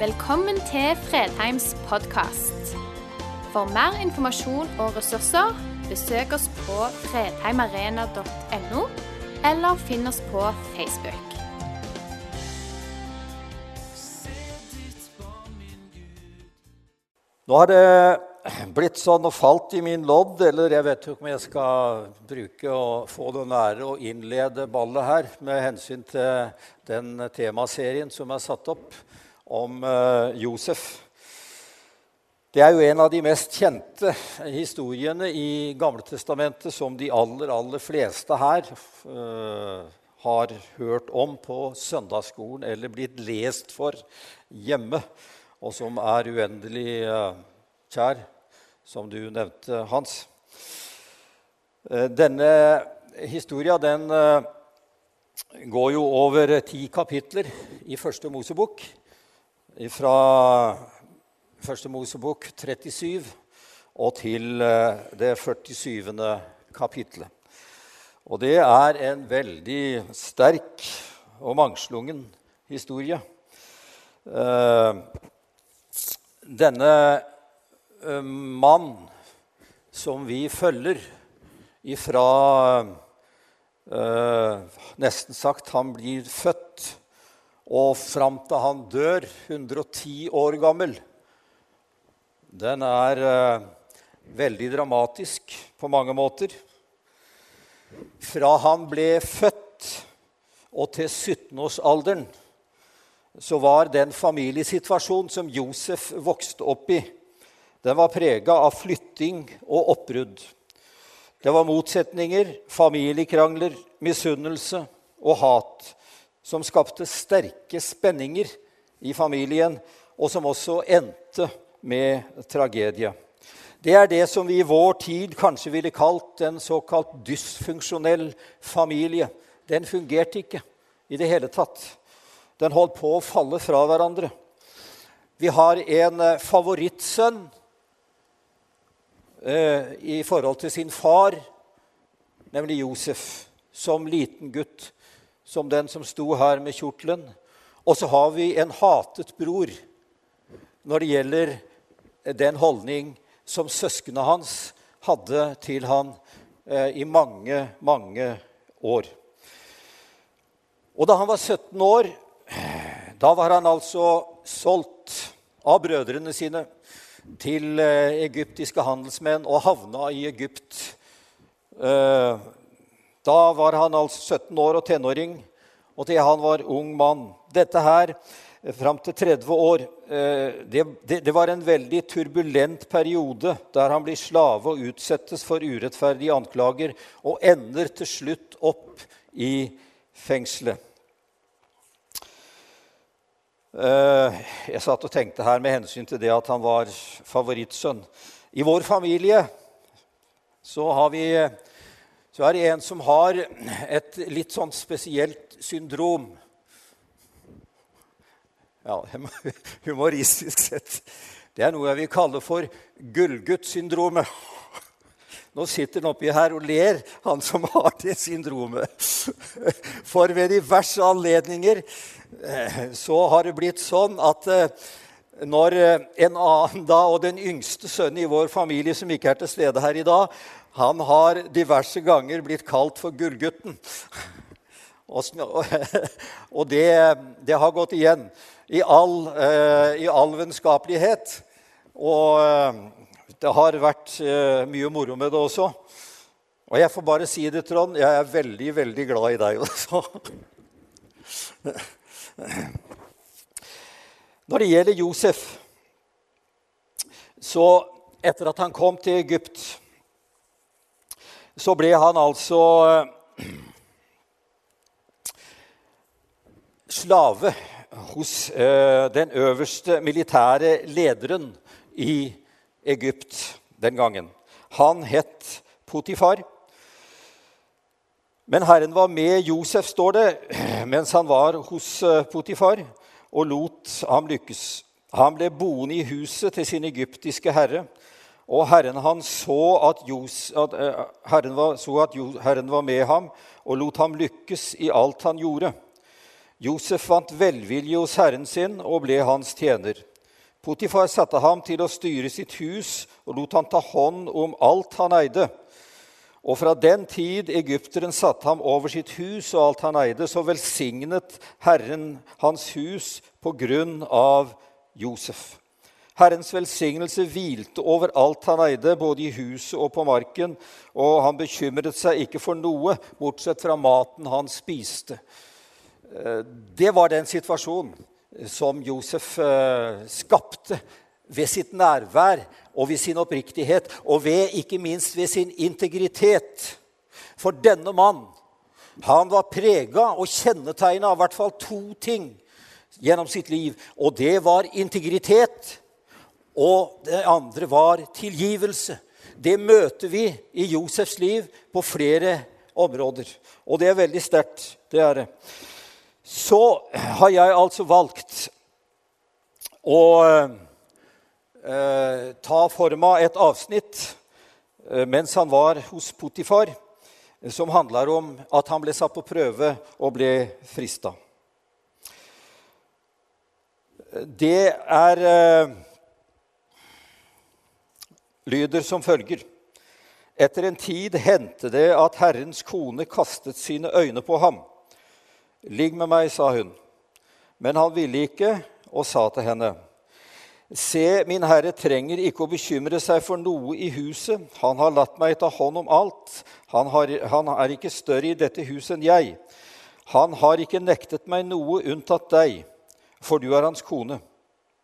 Velkommen til Fredheims podkast. For mer informasjon og ressurser, besøk oss på fredheimarena.no, eller finn oss på Facebook. Nå har det blitt sånn og falt i min lodd, eller jeg vet ikke om jeg skal bruke og få den ære å innlede ballet her med hensyn til den temaserien som er satt opp om uh, Josef. Det er jo en av de mest kjente historiene i Gamletestamentet som de aller, aller fleste her uh, har hørt om på søndagsskolen eller blitt lest for hjemme og som er uendelig uh, kjær, som du nevnte, Hans. Denne historia den går jo over ti kapitler i Første Mosebok. Fra Første Mosebok 37 og til det 47. kapitlet. Og det er en veldig sterk og mangslungen historie. Uh, denne uh, mann som vi følger ifra Nesten sagt han blir født og fram til han dør, 110 år gammel, den er eh, veldig dramatisk på mange måter. Fra han ble født og til 17-årsalderen så var den familiesituasjonen som Josef vokste opp i, den var prega av flytting og oppbrudd. Det var motsetninger, familiekrangler, misunnelse og hat som skapte sterke spenninger i familien, og som også endte med tragedie. Det er det som vi i vår tid kanskje ville kalt en såkalt dysfunksjonell familie. Den fungerte ikke i det hele tatt. Den holdt på å falle fra hverandre. Vi har en eh, favorittsønn eh, i forhold til sin far, nemlig Josef, som liten gutt, som den som sto her med kjortelen. Og så har vi en hatet bror når det gjelder den holdning som søsknene hans hadde til han eh, i mange, mange år. Og da han var 17 år, da var han altså solgt av brødrene sine til eh, egyptiske handelsmenn og havna i Egypt. Eh, da var han altså 17 år og tenåring, og til han var ung mann. Dette her eh, fram til 30 år det, det, det, var en veldig turbulent periode der han blir slave og utsettes for urettferdige anklager og ender til slutt opp i fengselet. Eh, jeg satt og tenkte her med hensyn til det at han var favorittsønn. I vår familie så, har vi, så er det en som har et litt sånn spesielt syndrom. Ja, humoristisk sett. Det er noe jeg vil kalle for gullguttsyndromet. Nå sitter han oppi her og ler, han som har det syndromet. For ved diverse anledninger Eh, så har det blitt sånn at eh, når eh, en annen da, og den yngste sønnen i vår familie, som ikke er til stede her i dag, han har diverse ganger blitt kalt for Gullgutten. Og det, det har gått igjen i all, i all vennskapelighet. Og det har vært mye moro med det også. Og jeg får bare si det, Trond, jeg er veldig, veldig glad i deg også. Når det gjelder Josef, så etter at han kom til Egypt, så ble han altså eh, slave hos eh, den øverste militære lederen i Egypt den gangen. Han het Potifar. Men Herren var med Josef, står det, mens han var hos eh, Potifar, og lot ham lykkes. Han ble boende i huset til sin egyptiske herre, og Herren, han så at, Jos, at uh, herren, var, så at herren var med ham og lot ham lykkes i alt han gjorde. Josef vant velvilje hos herren sin og ble hans tjener. Potifar satte ham til å styre sitt hus og lot han ta hånd om alt han eide. Og fra den tid egypteren satte ham over sitt hus og alt han eide, så velsignet Herren hans hus på grunn av Josef. Herrens velsignelse hvilte over alt han eide, både i huset og på marken, og han bekymret seg ikke for noe, bortsett fra maten han spiste. Eh, det var den situasjonen som Josef eh, skapte ved sitt nærvær og ved sin oppriktighet, og ved, ikke minst ved sin integritet. For denne mann han var prega og kjennetegna av hvert fall to ting gjennom sitt liv. Og det var integritet og det andre var tilgivelse. Det møter vi i Josefs liv på flere områder. Og det er veldig sterkt. Det er det. Så har jeg altså valgt å eh, ta for meg et avsnitt eh, mens han var hos Potifar, som handler om at han ble satt på prøve og ble frista. Det er eh, lyder som følger. Etter en tid hendte det at Herrens kone kastet sine øyne på ham. Ligg med meg, sa hun. Men han ville ikke og sa til henne, Se, min herre trenger ikke å bekymre seg for noe i huset. Han har latt meg ta hånd om alt. Han, har, han er ikke større i dette huset enn jeg. Han har ikke nektet meg noe unntatt deg, for du er hans kone.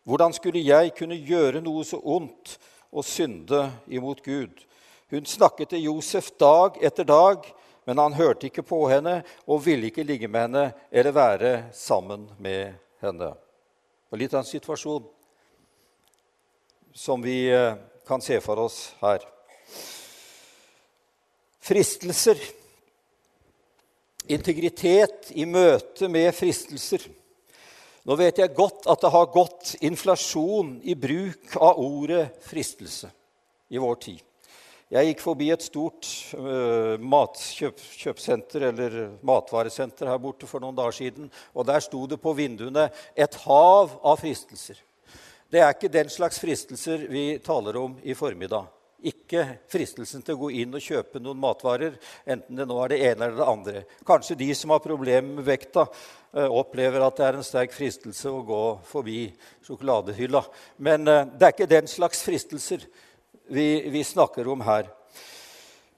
Hvordan skulle jeg kunne gjøre noe så ondt og synde imot Gud. Hun snakket til Josef dag etter dag, men han hørte ikke på henne og ville ikke ligge med henne eller være sammen med henne. Og litt av en situasjon som vi eh, kan se for oss her. Fristelser. Integritet i møte med fristelser. Nå vet jeg godt at det har gått inflasjon i bruk av ordet fristelse i vår tid. Jeg gikk forbi et stort uh, matkjøpsenter eller matvaresenter her borte for noen dager siden, og der sto det på vinduene 'et hav av fristelser'. Det er ikke den slags fristelser vi taler om i formiddag. Ikke fristelsen til å gå inn og kjøpe noen matvarer, enten det nå er det ene eller det andre. Kanskje de som har problemer med vekta, eh, opplever at det er en sterk fristelse å gå forbi sjokoladehylla. Men eh, det er ikke den slags fristelser vi, vi snakker om her.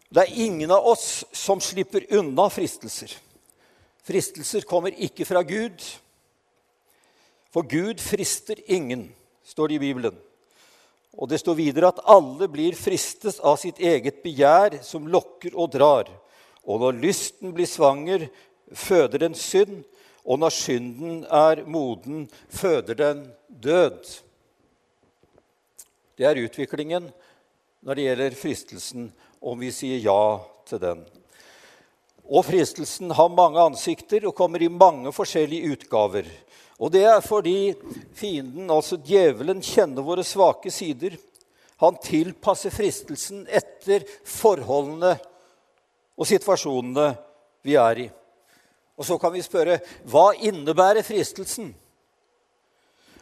Det er ingen av oss som slipper unna fristelser. Fristelser kommer ikke fra Gud. For Gud frister ingen, står det i Bibelen. Og det står videre at alle blir fristes av sitt eget begjær, som lokker og drar. Og når lysten blir svanger, føder den synd, og når synden er moden, føder den død. Det er utviklingen når det gjelder fristelsen, om vi sier ja til den. Og fristelsen har mange ansikter og kommer i mange forskjellige utgaver. Og det er fordi fienden, altså djevelen, kjenner våre svake sider. Han tilpasser fristelsen etter forholdene og situasjonene vi er i. Og så kan vi spørre hva innebærer fristelsen?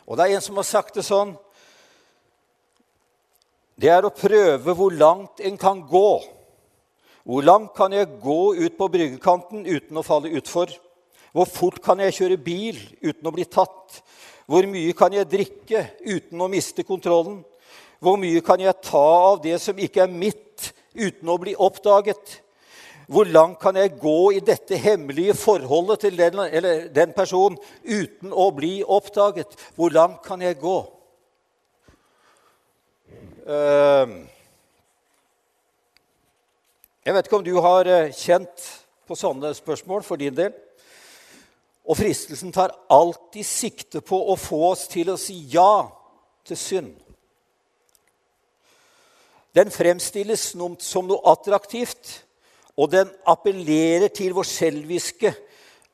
Og det er en som har sagt det sånn Det er å prøve hvor langt en kan gå. Hvor langt kan jeg gå ut på bryggekanten uten å falle utfor? Hvor fort kan jeg kjøre bil uten å bli tatt? Hvor mye kan jeg drikke uten å miste kontrollen? Hvor mye kan jeg ta av det som ikke er mitt, uten å bli oppdaget? Hvor langt kan jeg gå i dette hemmelige forholdet til den, den personen uten å bli oppdaget? Hvor langt kan jeg gå? Ehm, jeg vet ikke om du har eh, kjent på sånne spørsmål for din del. Og fristelsen tar alltid sikte på å få oss til å si ja til synd. Den fremstilles som noe attraktivt, og den appellerer til vår selviske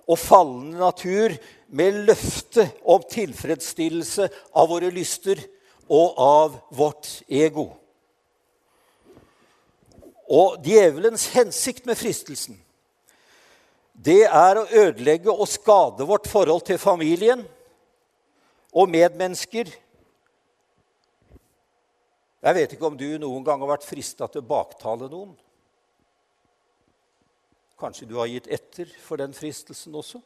og fallende natur med løfte om tilfredsstillelse av våre lyster og av vårt ego. Og djevelens hensikt med fristelsen det er å ødelegge og skade vårt forhold til familien og medmennesker. Jeg vet ikke om du noen gang har vært frista til å baktale noen. Kanskje du har gitt etter for den fristelsen også?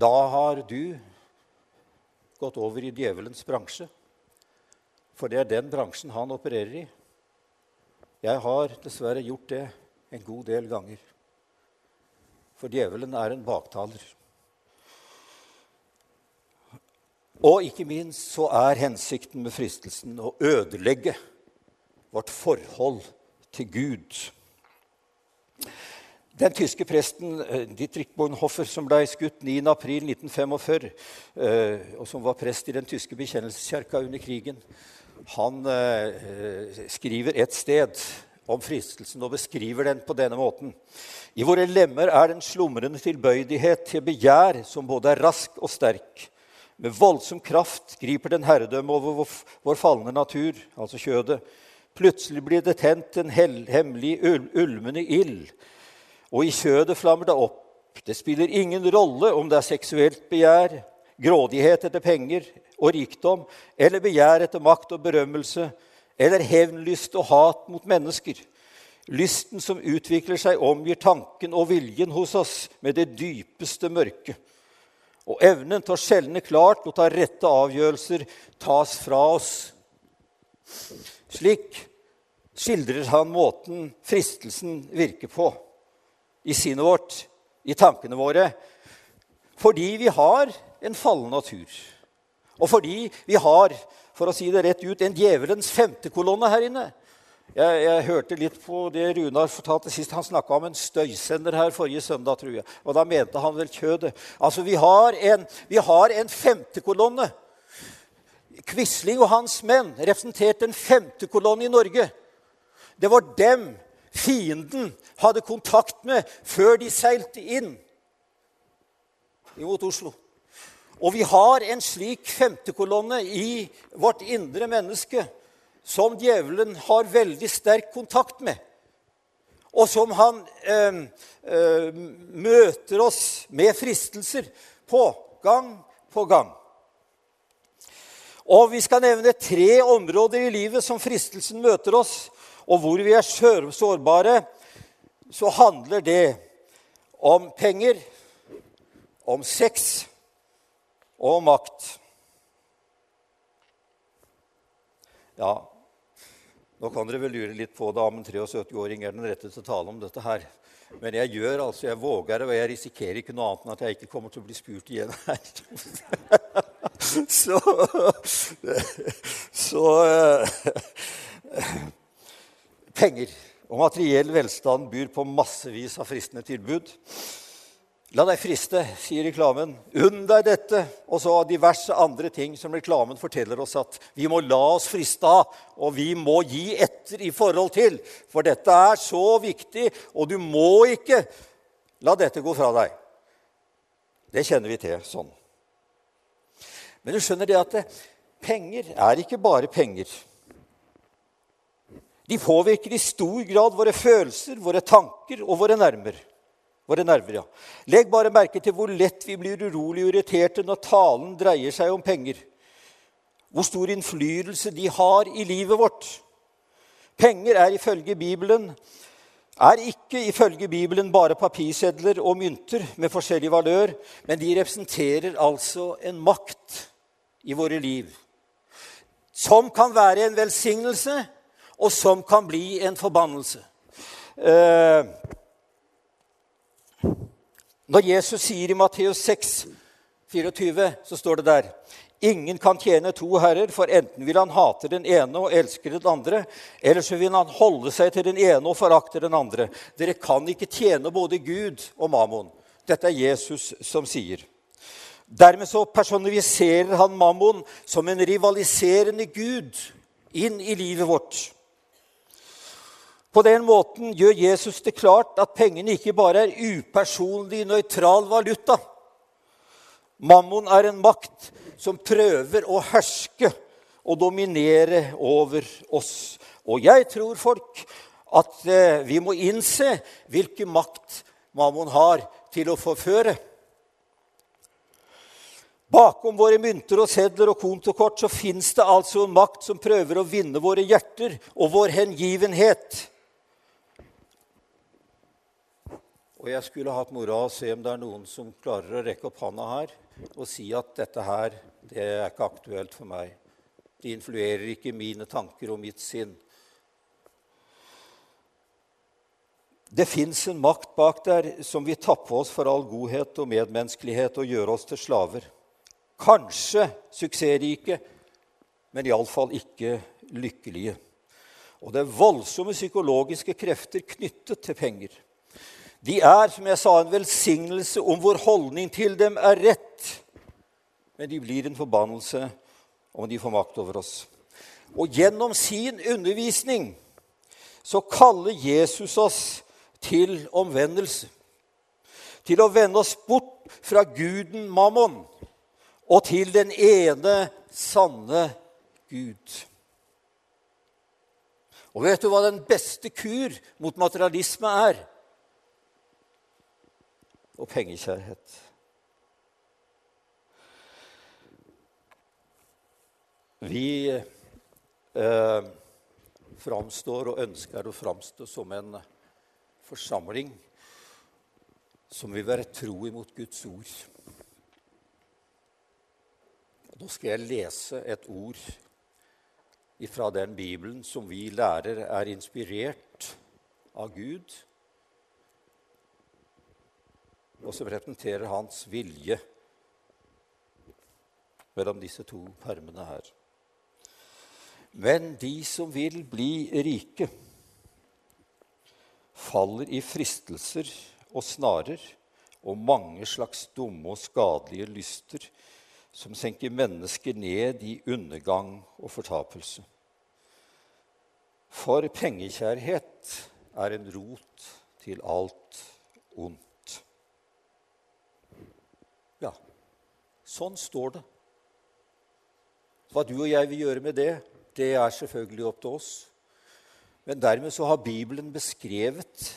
Da har du gått over i djevelens bransje. For det er den bransjen han opererer i. Jeg har dessverre gjort det en god del ganger. For djevelen er en baktaler. Og ikke minst så er hensikten med fristelsen å ødelegge vårt forhold til Gud. Den tyske presten eh, Dietrich Bonhoeffer, som ble skutt 9.4.1945, eh, og som var prest i den tyske bekjennelseskirka under krigen, han eh, skriver et sted om fristelsen og beskriver den på denne måten. I våre lemmer er den slumrende tilbøyelighet til begjær som både er rask og sterk. Med voldsom kraft griper den herredømme over vår falne natur, altså kjødet. Plutselig blir det tent en hemmelig, ulmende ild, og i kjødet flammer det opp. Det spiller ingen rolle om det er seksuelt begjær, grådighet etter penger og rikdom, eller begjær etter makt og berømmelse, eller hevnlyst og hat mot mennesker. Lysten som utvikler seg, omgir tanken og viljen hos oss med det dypeste mørke. Og evnen til å skjelne klart og ta rette avgjørelser tas fra oss. Slik skildrer han måten fristelsen virker på i sinnet vårt, i tankene våre, fordi vi har en fallen natur. Og fordi vi har, for å si det rett ut, en djevelens femtekolonne her inne. Jeg, jeg, hørte litt på det Runar fortalte sist. Han snakka om en støysender her forrige søndag. tror jeg. Og da mente han vel kjødet. Altså, Vi har en, vi har en femtekolonne. Quisling og hans menn representerte en femtekolonne i Norge. Det var dem fienden hadde kontakt med før de seilte inn mot Oslo. Og vi har en slik femtekolonne i vårt indre menneske som djevelen har veldig sterk kontakt med, og som han eh, eh, møter oss med fristelser på gang på gang. Og Vi skal nevne tre områder i livet som fristelsen møter oss, og hvor vi er sårbare. Så handler det om penger, om sex og makt. Ja, nå kan dere vel lure litt på det om en 73-åring er den rette til å tale om dette her. Men jeg gjør altså, jeg våger det, og jeg risikerer ikke noe annet enn at jeg ikke kommer til å bli spurt igjen her. så så uh, Penger og materiell velstand byr på massevis av fristende tilbud. La deg friste, sier reklamen. Unn deg dette. Og så diverse andre ting som reklamen forteller oss at vi må la oss friste av, og vi må gi etter i forhold til. For dette er så viktig, og du må ikke la dette gå fra deg. Det kjenner vi til sånn. Men du skjønner det at penger er ikke bare penger. De påvirker i stor grad våre følelser, våre tanker og våre nerver. Våre nerver, ja. Legg bare merke til hvor lett vi blir urolig og irriterte når talen dreier seg om penger. Hvor stor innflytelse de har i livet vårt. Penger er ifølge Bibelen er ikke ifølge Bibelen bare papirsedler og mynter med forskjellig valør, men de representerer altså en makt i våre liv som kan være en velsignelse, og som kan bli en forbannelse. Eh, når Jesus sier i Matteus 6, 24, så står det der Ingen kan tjene to herrer, for enten vil han hate den ene og elske den andre, eller så vil han holde seg til den ene og forakte den andre. Dere kan ikke tjene både Gud og Mammon. Dette er Jesus som sier. Dermed så personifiserer han Mammon som en rivaliserende gud inn i livet vårt. På den måten gjør Jesus det klart at pengene ikke bare er upersonlig, nøytral valuta. Mammon er en makt som prøver å herske og dominere over oss. Og jeg tror folk at eh, vi må innse hvilken makt mammon har til å forføre. Bakom våre mynter og sedler og kontokort så fins det altså en makt som prøver å vinne våre hjerter og vår hengivenhet. Og jeg skulle hatt moro av å se om det er noen som klarer å rekke opp handa her og si at dette her, det er ikke aktuelt for meg. Det influerer ikke mine tanker og mitt sinn. Det fins en makt bak der som vil tappe oss for all godhet og medmenneskelighet og gjøre oss til slaver. Kanskje suksessrike, men iallfall ikke lykkelige. Og det er voldsomme psykologiske krefter knyttet til penger. De er, som jeg sa, en velsignelse om vår holdning til dem er rett. Men de blir en forbannelse om de får makt over oss. Og gjennom sin undervisning så kaller Jesus oss til omvendelse. Til å vende oss bort fra guden Mammon og til den ene sanne Gud. Og vet du hva den beste kur mot materialisme er? Og pengekjærhet. Vi eh, framstår og ønsker å framstå som en forsamling som vil være tro imot Guds ord. Nå skal jeg lese et ord fra den Bibelen som vi lærer er inspirert av Gud, og som representerer hans vilje mellom disse to permene her. Men de som vil bli rike, faller i fristelser og snarer og mange slags dumme og skadelige lyster som senker mennesket ned i undergang og fortapelse. For pengekjærhet er en rot til alt ondt. Ja, sånn står det. Hva du og jeg vil gjøre med det, det er selvfølgelig opp til oss. Men dermed så har Bibelen beskrevet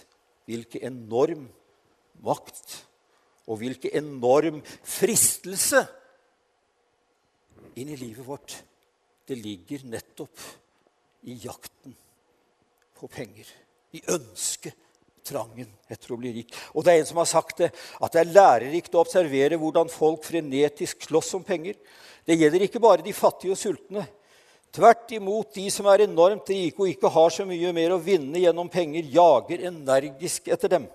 hvilken enorm makt og hvilken enorm fristelse inn i livet vårt, det ligger nettopp i jakten på penger. I ønsket, trangen etter å bli rik. Og det er en som har sagt det, at det er lærerikt å observere hvordan folk frenetisk slåss om penger. Det gjelder ikke bare de fattige og sultne. Tvert imot, de som er enormt rike og ikke har så mye mer å vinne gjennom penger, jager energisk etter dem.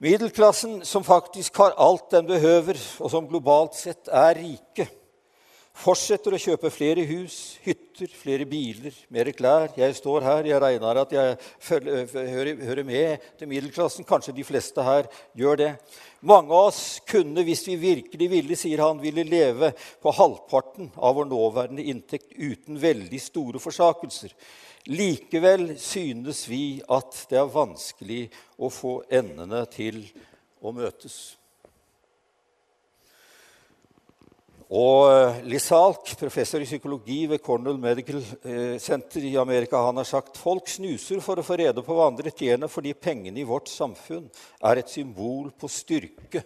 Middelklassen, som faktisk har alt den behøver, og som globalt sett er rike, Fortsetter å kjøpe flere hus, hytter, flere biler, mer klær. Jeg står her, jeg regner at jeg følger, hører, hører, med til middelklassen. Kanskje de fleste her gjør det. Mange av oss kunne, hvis vi virkelig ville, sier han, ville leve på halvparten av vår nåværende inntekt uten veldig store forsakelser. Likevel synes vi at det er vanskelig å få endene til å møtes. Og eh, Lisalk, professor i psykologi ved Cornell Medical eh, Center i Amerika, han har sagt folk snuser for å få rede på hva andre tjener fordi pengene i vårt samfunn er et symbol på styrke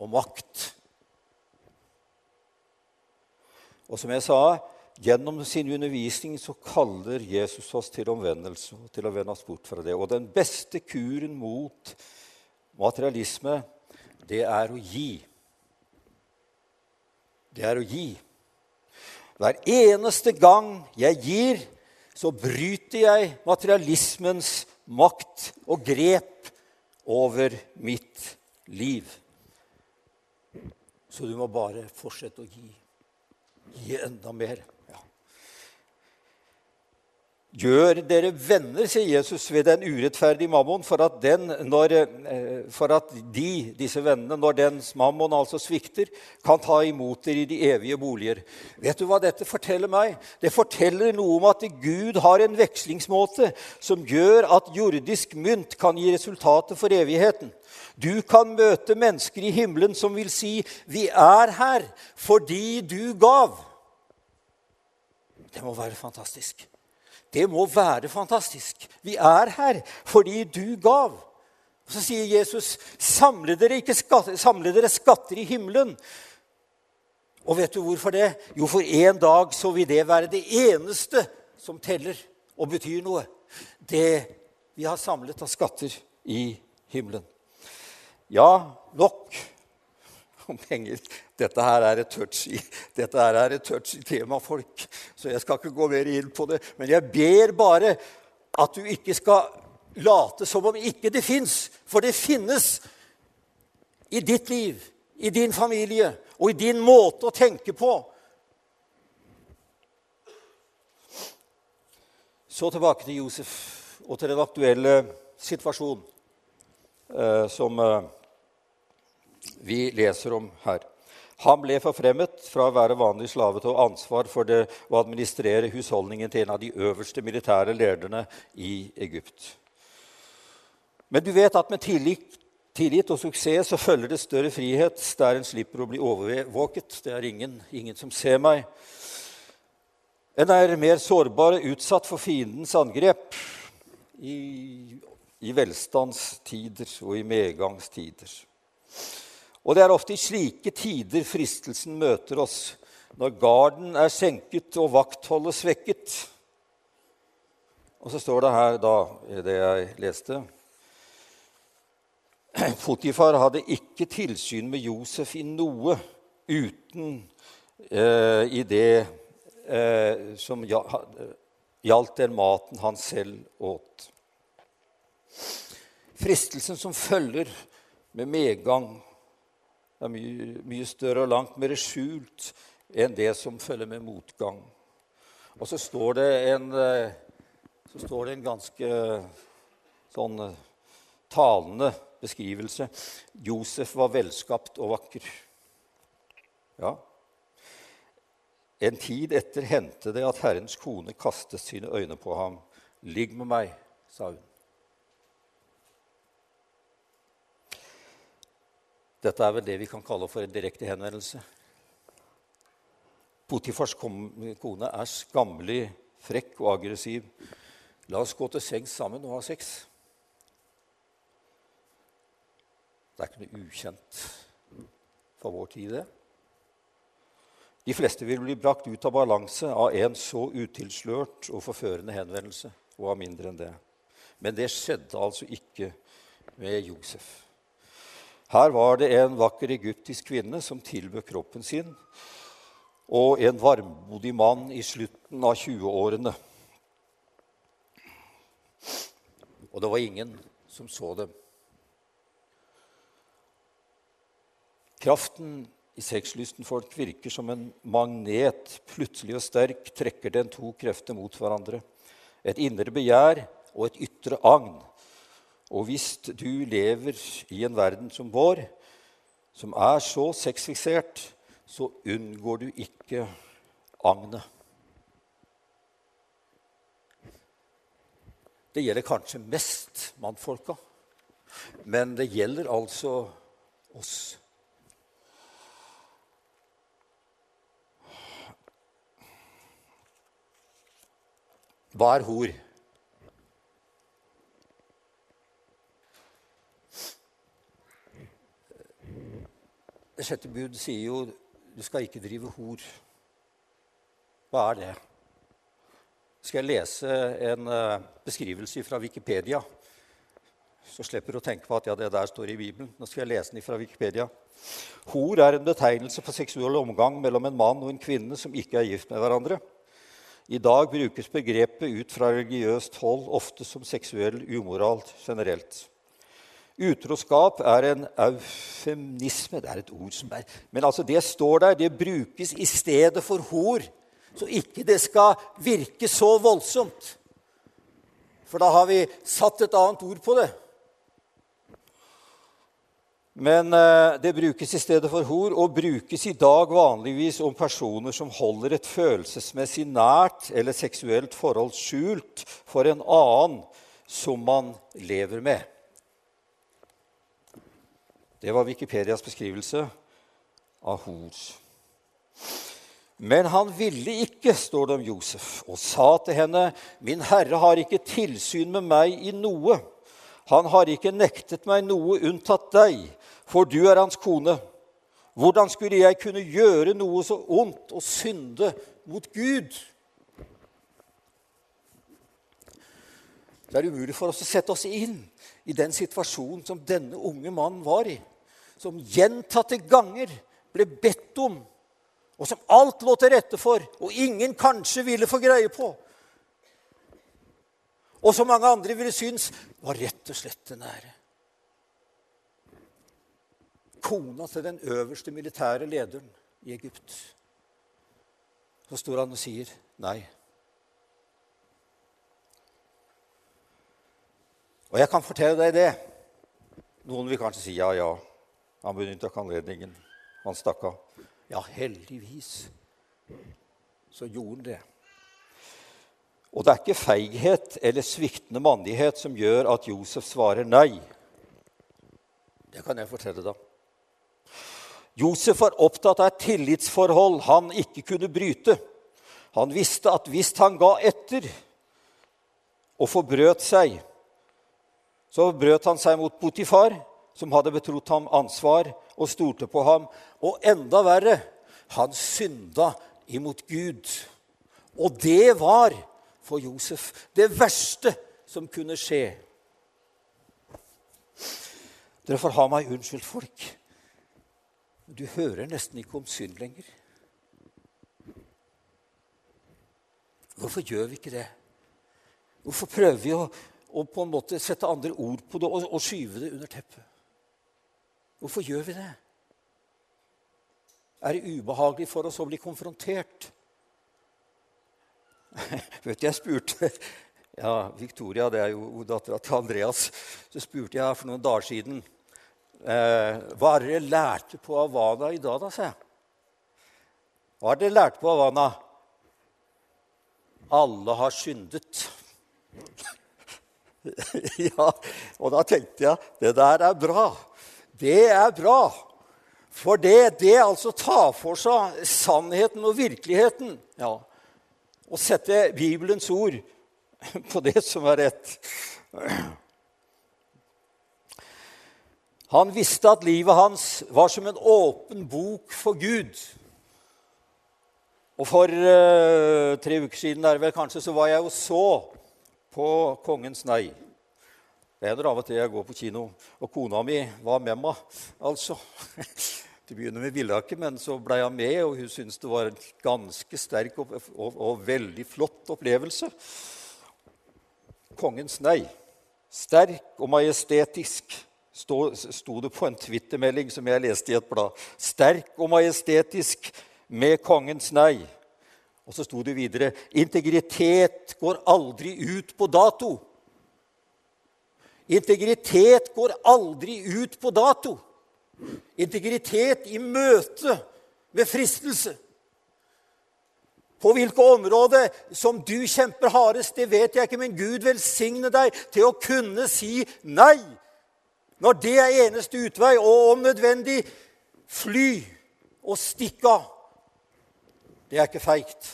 og makt. Og som jeg sa, gjennom sin undervisning så kaller Jesus oss til omvendelse og til å vende oss bort fra det. Og den beste kuren mot materialisme, det er å gi det er å gi. Hver eneste gang jeg gir, så bryter jeg materialismens makt og grep over mitt liv. Så du må bare fortsette å gi. Gi enda mer. Gjør dere venner, sier Jesus, ved den urettferdige mammon, for at, den, når, eh, for at de, disse vennene, når dens mammon altså svikter, kan ta imot dere i de evige boliger. Vet du hva dette forteller meg? Det forteller noe om at Gud har en vekslingsmåte som gjør at jordisk mynt kan gi resultater for evigheten. Du kan møte mennesker i himmelen som vil si 'Vi er her fordi du gav'. Det må være fantastisk. Det må være fantastisk. Vi er her fordi du gav. Og Så sier Jesus, samle dere, skatter, samle dere skatter i himmelen. Og vet du hvorfor det? Jo, for en dag så vil det være det eneste som teller og betyr noe. Det vi har samlet av skatter i himmelen. Ja, nok om penger. Dette her er et touchy, dette her er et touchy tema, folk. Så jeg skal ikke gå mer inn på det. Men jeg ber bare at du ikke skal late som om ikke det fins. For det finnes i ditt liv, i din familie og i din måte å tenke på. Så tilbake til Josef og til den aktuelle situasjonen eh, som eh, vi leser om her. Han ble forfremmet fra å være vanlig slave til å ha ansvar for det å administrere husholdningen til en av de øverste militære lederne i Egypt. Men du vet at med tillit, og suksess så følger det større frihet, der en slipper å bli overvåket. Det er ingen, ingen som ser meg. En er mer sårbar, utsatt for fiendens angrep i, i velstandstider og i medgangstider. Og det er ofte i slike tider fristelsen møter oss, når garden er senket og vaktholdet svekket. Og så står det her, da, i det jeg leste Fotifar hadde ikke tilsyn med Josef i noe uten eh, i det eh, som gjaldt den maten han selv åt. Fristelsen som følger med medgang det er mye, mye større og langt mer skjult enn det som følger med motgang. Og så står det en, eh, står det en ganske sånn eh, talende beskrivelse. Josef var velskapt og vakker. Ja. En tid etter hendte det at Herrens kone kastet sine øyne på ham. 'Ligg med meg', sa hun. Dette er vel det vi kan kalle for en direkte henvendelse. Potifars kone er skammelig frekk og aggressiv. La oss gå til sengs sammen og ha sex. Det er ikke noe ukjent for vår tid, det. De fleste vil bli brakt ut av balanse av en så utilslørt og forførende henvendelse, og av mindre enn det. Men det skjedde altså ikke med Josef. Her var det en vakker egyptisk kvinne som tilbød kroppen sin, og en varmmodig mann i slutten av 20-årene. Og det var ingen som så dem. Kraften i sexlysten folk virker som en magnet. Plutselig og sterk trekker den to krefter mot hverandre. Et indre begjær og et ytre agn. Og hvis du lever i en verden som vår, som er så sexfiksert, så unngår du ikke agnet. Det gjelder kanskje mest mannfolka, men det gjelder altså oss. Hva er hor? Det sjette bud sier jo du skal ikke drive hor. Hva er det? Skal jeg lese en uh, beskrivelse fra Wikipedia, så slipper du å tenke på at ja, det der står i Bibelen. Nå skal jeg lese den fra Wikipedia. Hor er en betegnelse for seksuell omgang mellom en mann og en kvinne som ikke er gift med hverandre. I dag brukes begrepet ut fra religiøst hold ofte som seksuell umoral generelt. Utroskap er en eufemisme. Det er et ord som er Men altså, det står der. Det brukes i stedet for hor. Så ikke det skal virke så voldsomt. For da har vi satt et annet ord på det. Men eh, det brukes i stedet for hor, og brukes i dag vanligvis om personer som holder et følelsesmessig nært eller seksuelt forhold skjult for en annen som man lever med. Det var Wikipedias beskrivelse av hor. Men han ville ikke, står det om Josef, og sa til henne, Min herre har ikke tilsyn med meg i noe. Han har ikke nektet meg noe unntatt deg, for du er hans kone. Hvordan skulle jeg kunne gjøre noe så ondt og synde mot Gud? Det er umulig for oss å sette oss inn i den situasjonen som denne unge mannen var i, som gjentatte ganger ble bedt om og som alt lå til rette for, og ingen kanskje ville få greie på. Og som mange andre ville synes var rett og slett det nære. Kona til den øverste militære lederen i Egypt. Så står han og sier nei. Og jeg kan fortelle deg det. Noen vil kanskje si ja, ja. Han benytta anledningen. Han stakk av. Ja, heldigvis så gjorde han det. Og det er ikke feighet eller sviktende mandighet som gjør at Josef svarer nei. Det kan jeg fortelle deg. Josef var opptatt av et tillitsforhold han ikke kunne bryte. Han visste at hvis han ga etter og forbrøt seg, så brøt han seg mot Potifar, som hadde betrodd ham ansvar og stolte på ham. Og enda verre han synda imot Gud. Og det var for Josef det verste som kunne skje. Dere får ha meg unnskyldt, folk. Du hører nesten ikke om synd lenger. Hvorfor gjør vi ikke det? Hvorfor prøver vi å, å på en måte sette andre ord på det og, og skyve det under teppet? Hvorfor gjør vi det? Er det ubehagelig for oss å bli konfrontert? Vet du, Jeg spurte ja, Victoria, det er jo dattera til Andreas. Så spurte jeg for noen dager siden eh, hva er dere lærte på Havana i dag, da, sa jeg. Hva har dere lært på Havana? Alle har syndet. ja, og da tenkte jeg det der er bra. Det er bra. For det, det altså tar for seg sannheten og virkeligheten. Ja. Og sette Bibelens ord på det som er rett. Han visste at livet hans var som en åpen bok for Gud. Og For uh, tre uker siden der vel kanskje, så var jeg og så på Kongens nei. Det hender av og til jeg går på kino, og kona mi var med meg, altså. Til å begynne med ville hun ikke, men så ble hun med, og hun syntes det var en ganske sterk og, og, og veldig flott opplevelse. Kongens nei. Sterk og majestetisk, sto det på en twittermelding som jeg leste i et blad. Sterk og majestetisk med kongens nei. Og så sto det videre integritet går aldri ut på dato. Integritet går aldri ut på dato. Integritet i møte med fristelse. På hvilke områder som du kjemper hardest, det vet jeg ikke, men Gud velsigne deg til å kunne si nei når det er eneste utvei, og om nødvendig fly og stikke av. Det er ikke feigt.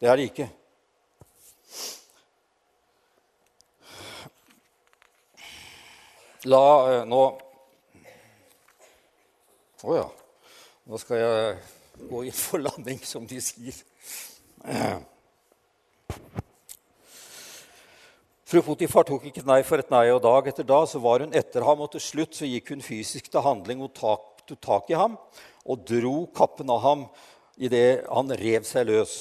Det er det ikke. La eh, nå Å oh, ja. Nå skal jeg gå inn for landing, som de sier. Fru Potifar tok ikke nei for et nei, og dag etter dag så var hun etter ham, og til slutt så gikk hun fysisk til handling og tok tak i ham og dro kappen av ham idet han rev seg løs.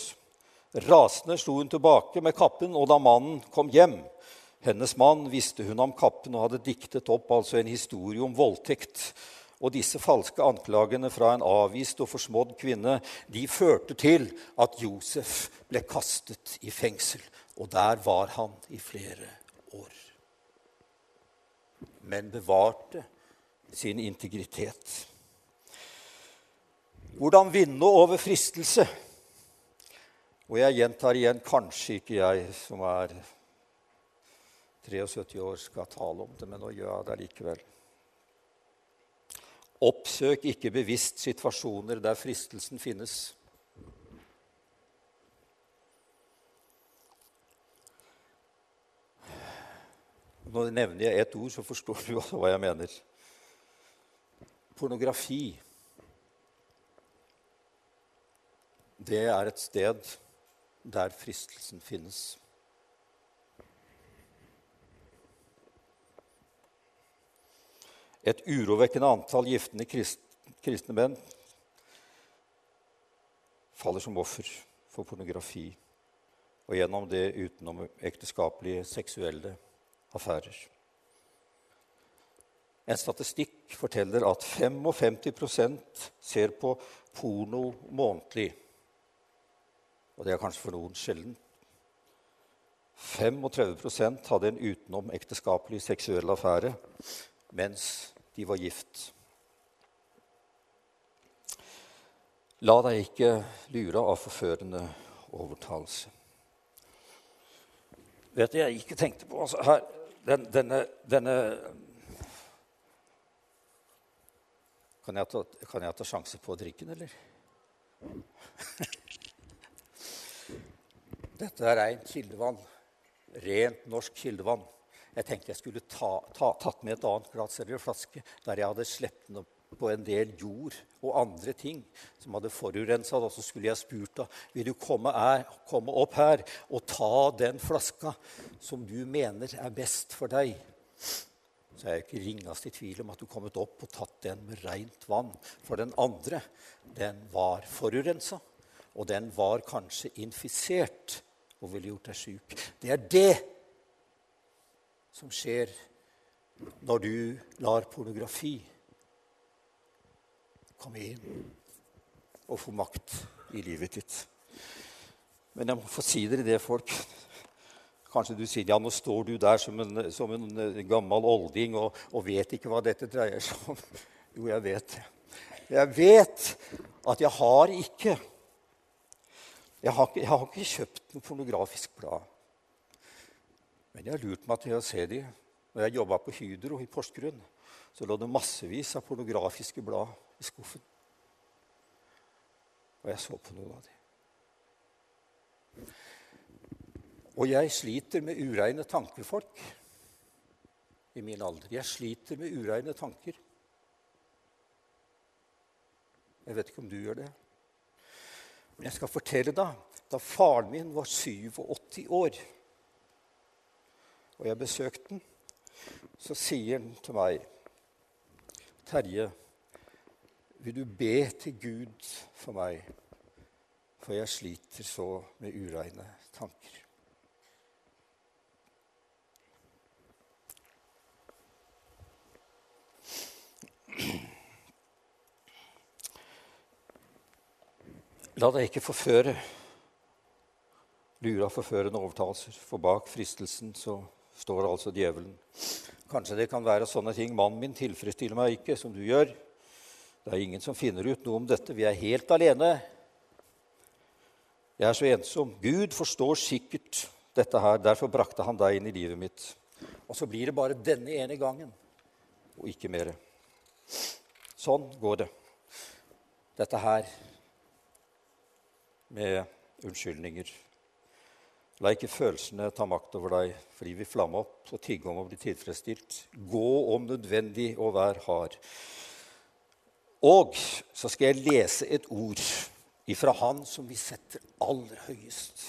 Rasende slo hun tilbake med kappen, og da mannen kom hjem, hennes mann visste hun om kappen og hadde diktet opp altså en historie om voldtekt. Og disse falske anklagene fra en avvist og forsmådd kvinne de førte til at Josef ble kastet i fengsel. Og der var han i flere år. Men bevarte sin integritet. Hvordan vinne over fristelse? Og jeg gjentar igjen kanskje ikke jeg som er 73 år skal tale om det, men nå gjør jeg det likevel. Oppsøk ikke bevisst situasjoner der fristelsen finnes. Nå nevner jeg ett ord, så forstår du hva jeg mener. Pornografi. Det er et sted der fristelsen finnes. Et urovekkende antall giftende kristne menn faller som offer for pornografi og gjennom det utenom ekteskapelige seksuelle affærer. En statistikk forteller at 55% ser på porno månedlig. Og det er kanskje for noen sjelden. 35% hadde en utenom-ekteskapelig seksuell affære mens de var gift. La deg ikke lure av forførende overtalelse. Vet du, jeg ikke tenkte på altså, her, den, denne, denne kan jeg, ta, ta sjanse på å drikke den, eller? Dette er rent kildevann. Rent norsk kildevann. Jeg tenkte jeg skulle ta, ta, tatt med et annet glass eller flaske der jeg hadde sluppet den opp på en del jord og andre ting som hadde forurensa Og så skulle jeg spurt da, vil du komme, er, komme opp her og ta den flaska som du mener er best for deg. Så er jeg ikke ringast i tvil om at du kommet opp og tatt den med rent vann. For den andre, den var forurensa, og den var kanskje infisert og ville gjort deg sjuk. Det er det som skjer når du lar pornografi komme inn og få makt i livet ditt. Men jeg må få si dere det, folk. Kanskje du sier ja, nå står du der som en, som en gammel olding og, og, vet ikke hva dette dreier seg om. Jo, jeg vet det. Jeg vet at jeg har ikke Jeg har ikke, jeg har ikke kjøpt noe pornografisk blad. Men jeg har lurt meg til å se de. Når jeg jobba på Hydro i Porsgrunn, så lå det massevis av pornografiske blad i skuffen. Og jeg så på noen av de. Og jeg sliter med ureine tanker, folk, i min alder. Jeg sliter med ureine tanker. Jeg vet ikke om du gjør det. Men jeg skal fortelle deg da faren min var 87 år og jeg besøkte den, så sier han til meg Terje, vil du be til Gud for meg, for jeg sliter så med ureine tanker. La deg ikke forføre, lure av forførende overtalelser, for bak fristelsen så står altså djevelen. Kanskje det kan være sånne ting. Mannen min tilfredsstiller meg ikke, som du gjør. Det er ingen som finner ut noe om dette. Vi er helt alene. Jeg er så ensom. Gud forstår sikkert dette her. Derfor brakte han deg inn i livet mitt. Og så blir det bare denne ene gangen, og ikke mer. Sånn går det. Dette her med unnskyldninger. La ikke følelsene ta makt over deg fordi vi flamme opp og tigge om å bli tilfredsstilt. Gå om nødvendig og vær hard. Og så skal jeg lese et ord ifra Han som vi setter aller høyest.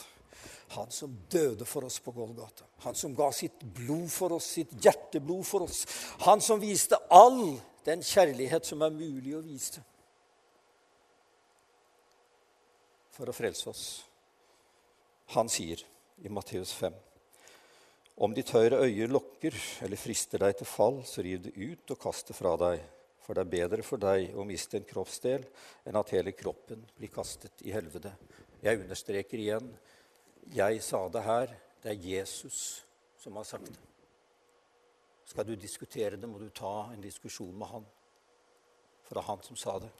Han som døde for oss på Golgata. Han som ga sitt blod for oss, sitt hjerteblod for oss. Han som viste all den kjærlighet som er mulig å vise for å frelse oss. Han sier i Matteus 5. Om ditt høyre øye lokker eller frister deg til fall, så riv det ut og kast det fra deg. For det er bedre for deg å miste en kroppsdel enn at hele kroppen blir kastet i helvete. Jeg understreker igjen jeg sa det her. Det er Jesus som har sagt det. Skal du diskutere det, må du ta en diskusjon med han. For det er han som sa det.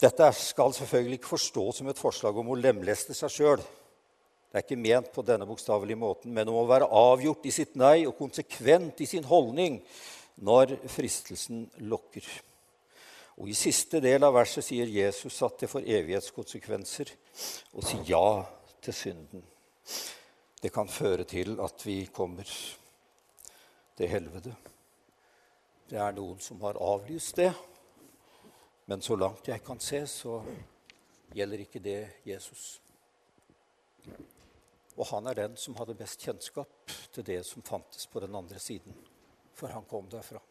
Dette skal selvfølgelig ikke forstås som et forslag om å lemleste seg sjøl. Det er ikke ment på denne bokstavelige måten, men om å være avgjort i sitt nei og konsekvent i sin holdning når fristelsen lokker. Og I siste del av verset sier Jesus at det får evighetskonsekvenser å si ja til synden. Det kan føre til at vi kommer til helvete. Det er noen som har avlyst det, men så langt jeg kan se, så gjelder ikke det Jesus. Og han er den som hadde best kjennskap til det som fantes på den andre siden, for han kom derfra.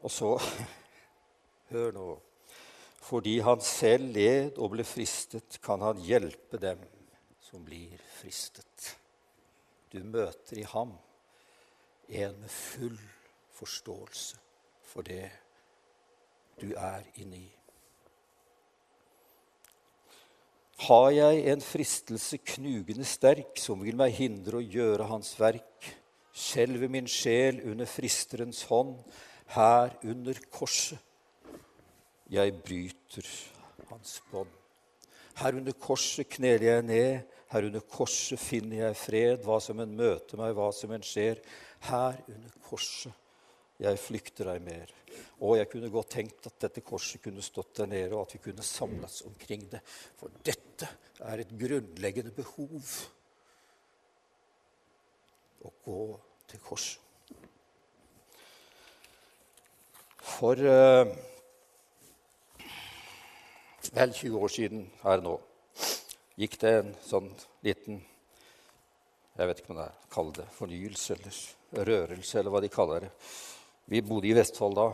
Og så Hør nå. Fordi han selv led og ble fristet, kan han hjelpe dem som blir fristet. Du møter i ham en med full forståelse for det du er inni. Har jeg en fristelse knugende sterk som vil meg hindre å gjøre hans verk, skjelver min sjel under fristerens hånd, her under korset. Jeg bryter hans bånd. Her under korset kneler jeg ned, her under korset finner jeg fred. Hva som en møter meg, hva som en skjer. Her under korset jeg flykter deg mer. Og jeg kunne godt tenkt at dette korset kunne stått der nede, og at vi kunne samles omkring det. For dette er et grunnleggende behov. Å gå til korset. For uh, vel 20 år siden her nå gikk det en sånn liten Jeg vet ikke om det kaller det fornyelse eller rørelse, eller hva de kaller det. Vi bodde i Vestfold da,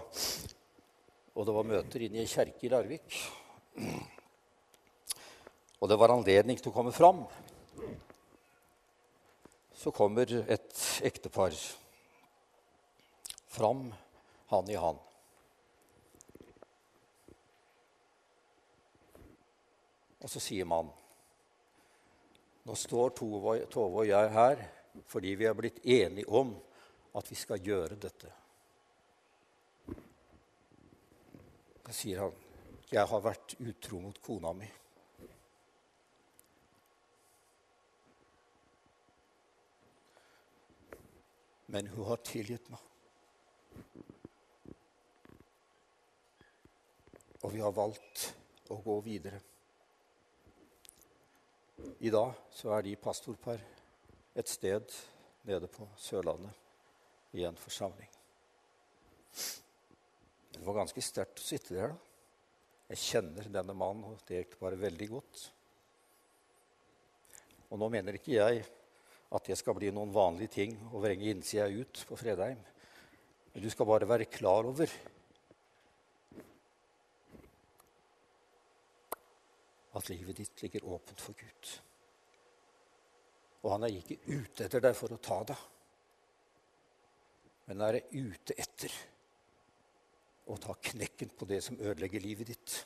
og det var møter inne i ei kjerke i Larvik. Og det var anledning til å komme fram. Så kommer et ektepar fram, han i han. Og så sier mannen Nå står Tove og jeg her fordi vi er blitt enige om at vi skal gjøre dette. Da sier han, 'Jeg har vært utro mot kona mi'. Men hun har tilgitt meg. Og vi har valgt å gå videre. I dag så er de pastorpar et sted nede på Sørlandet i en forsamling. Det var ganske sterkt å sitte der. da. Jeg kjenner denne mannen og det ekteparet veldig godt. Og nå mener ikke jeg at det skal bli noen vanlige ting å vrenge innsida ut på Fredheim. Men du skal bare være klar over at livet ditt ligger åpent for Gud. Og han er ikke ute etter deg for å ta deg, men er ute etter å ta knekken på det som ødelegger livet ditt.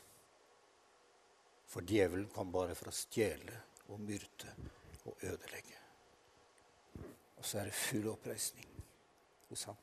For djevelen kom bare for å stjele og myrde og ødelegge. Og så er det full oppreisning hos ham.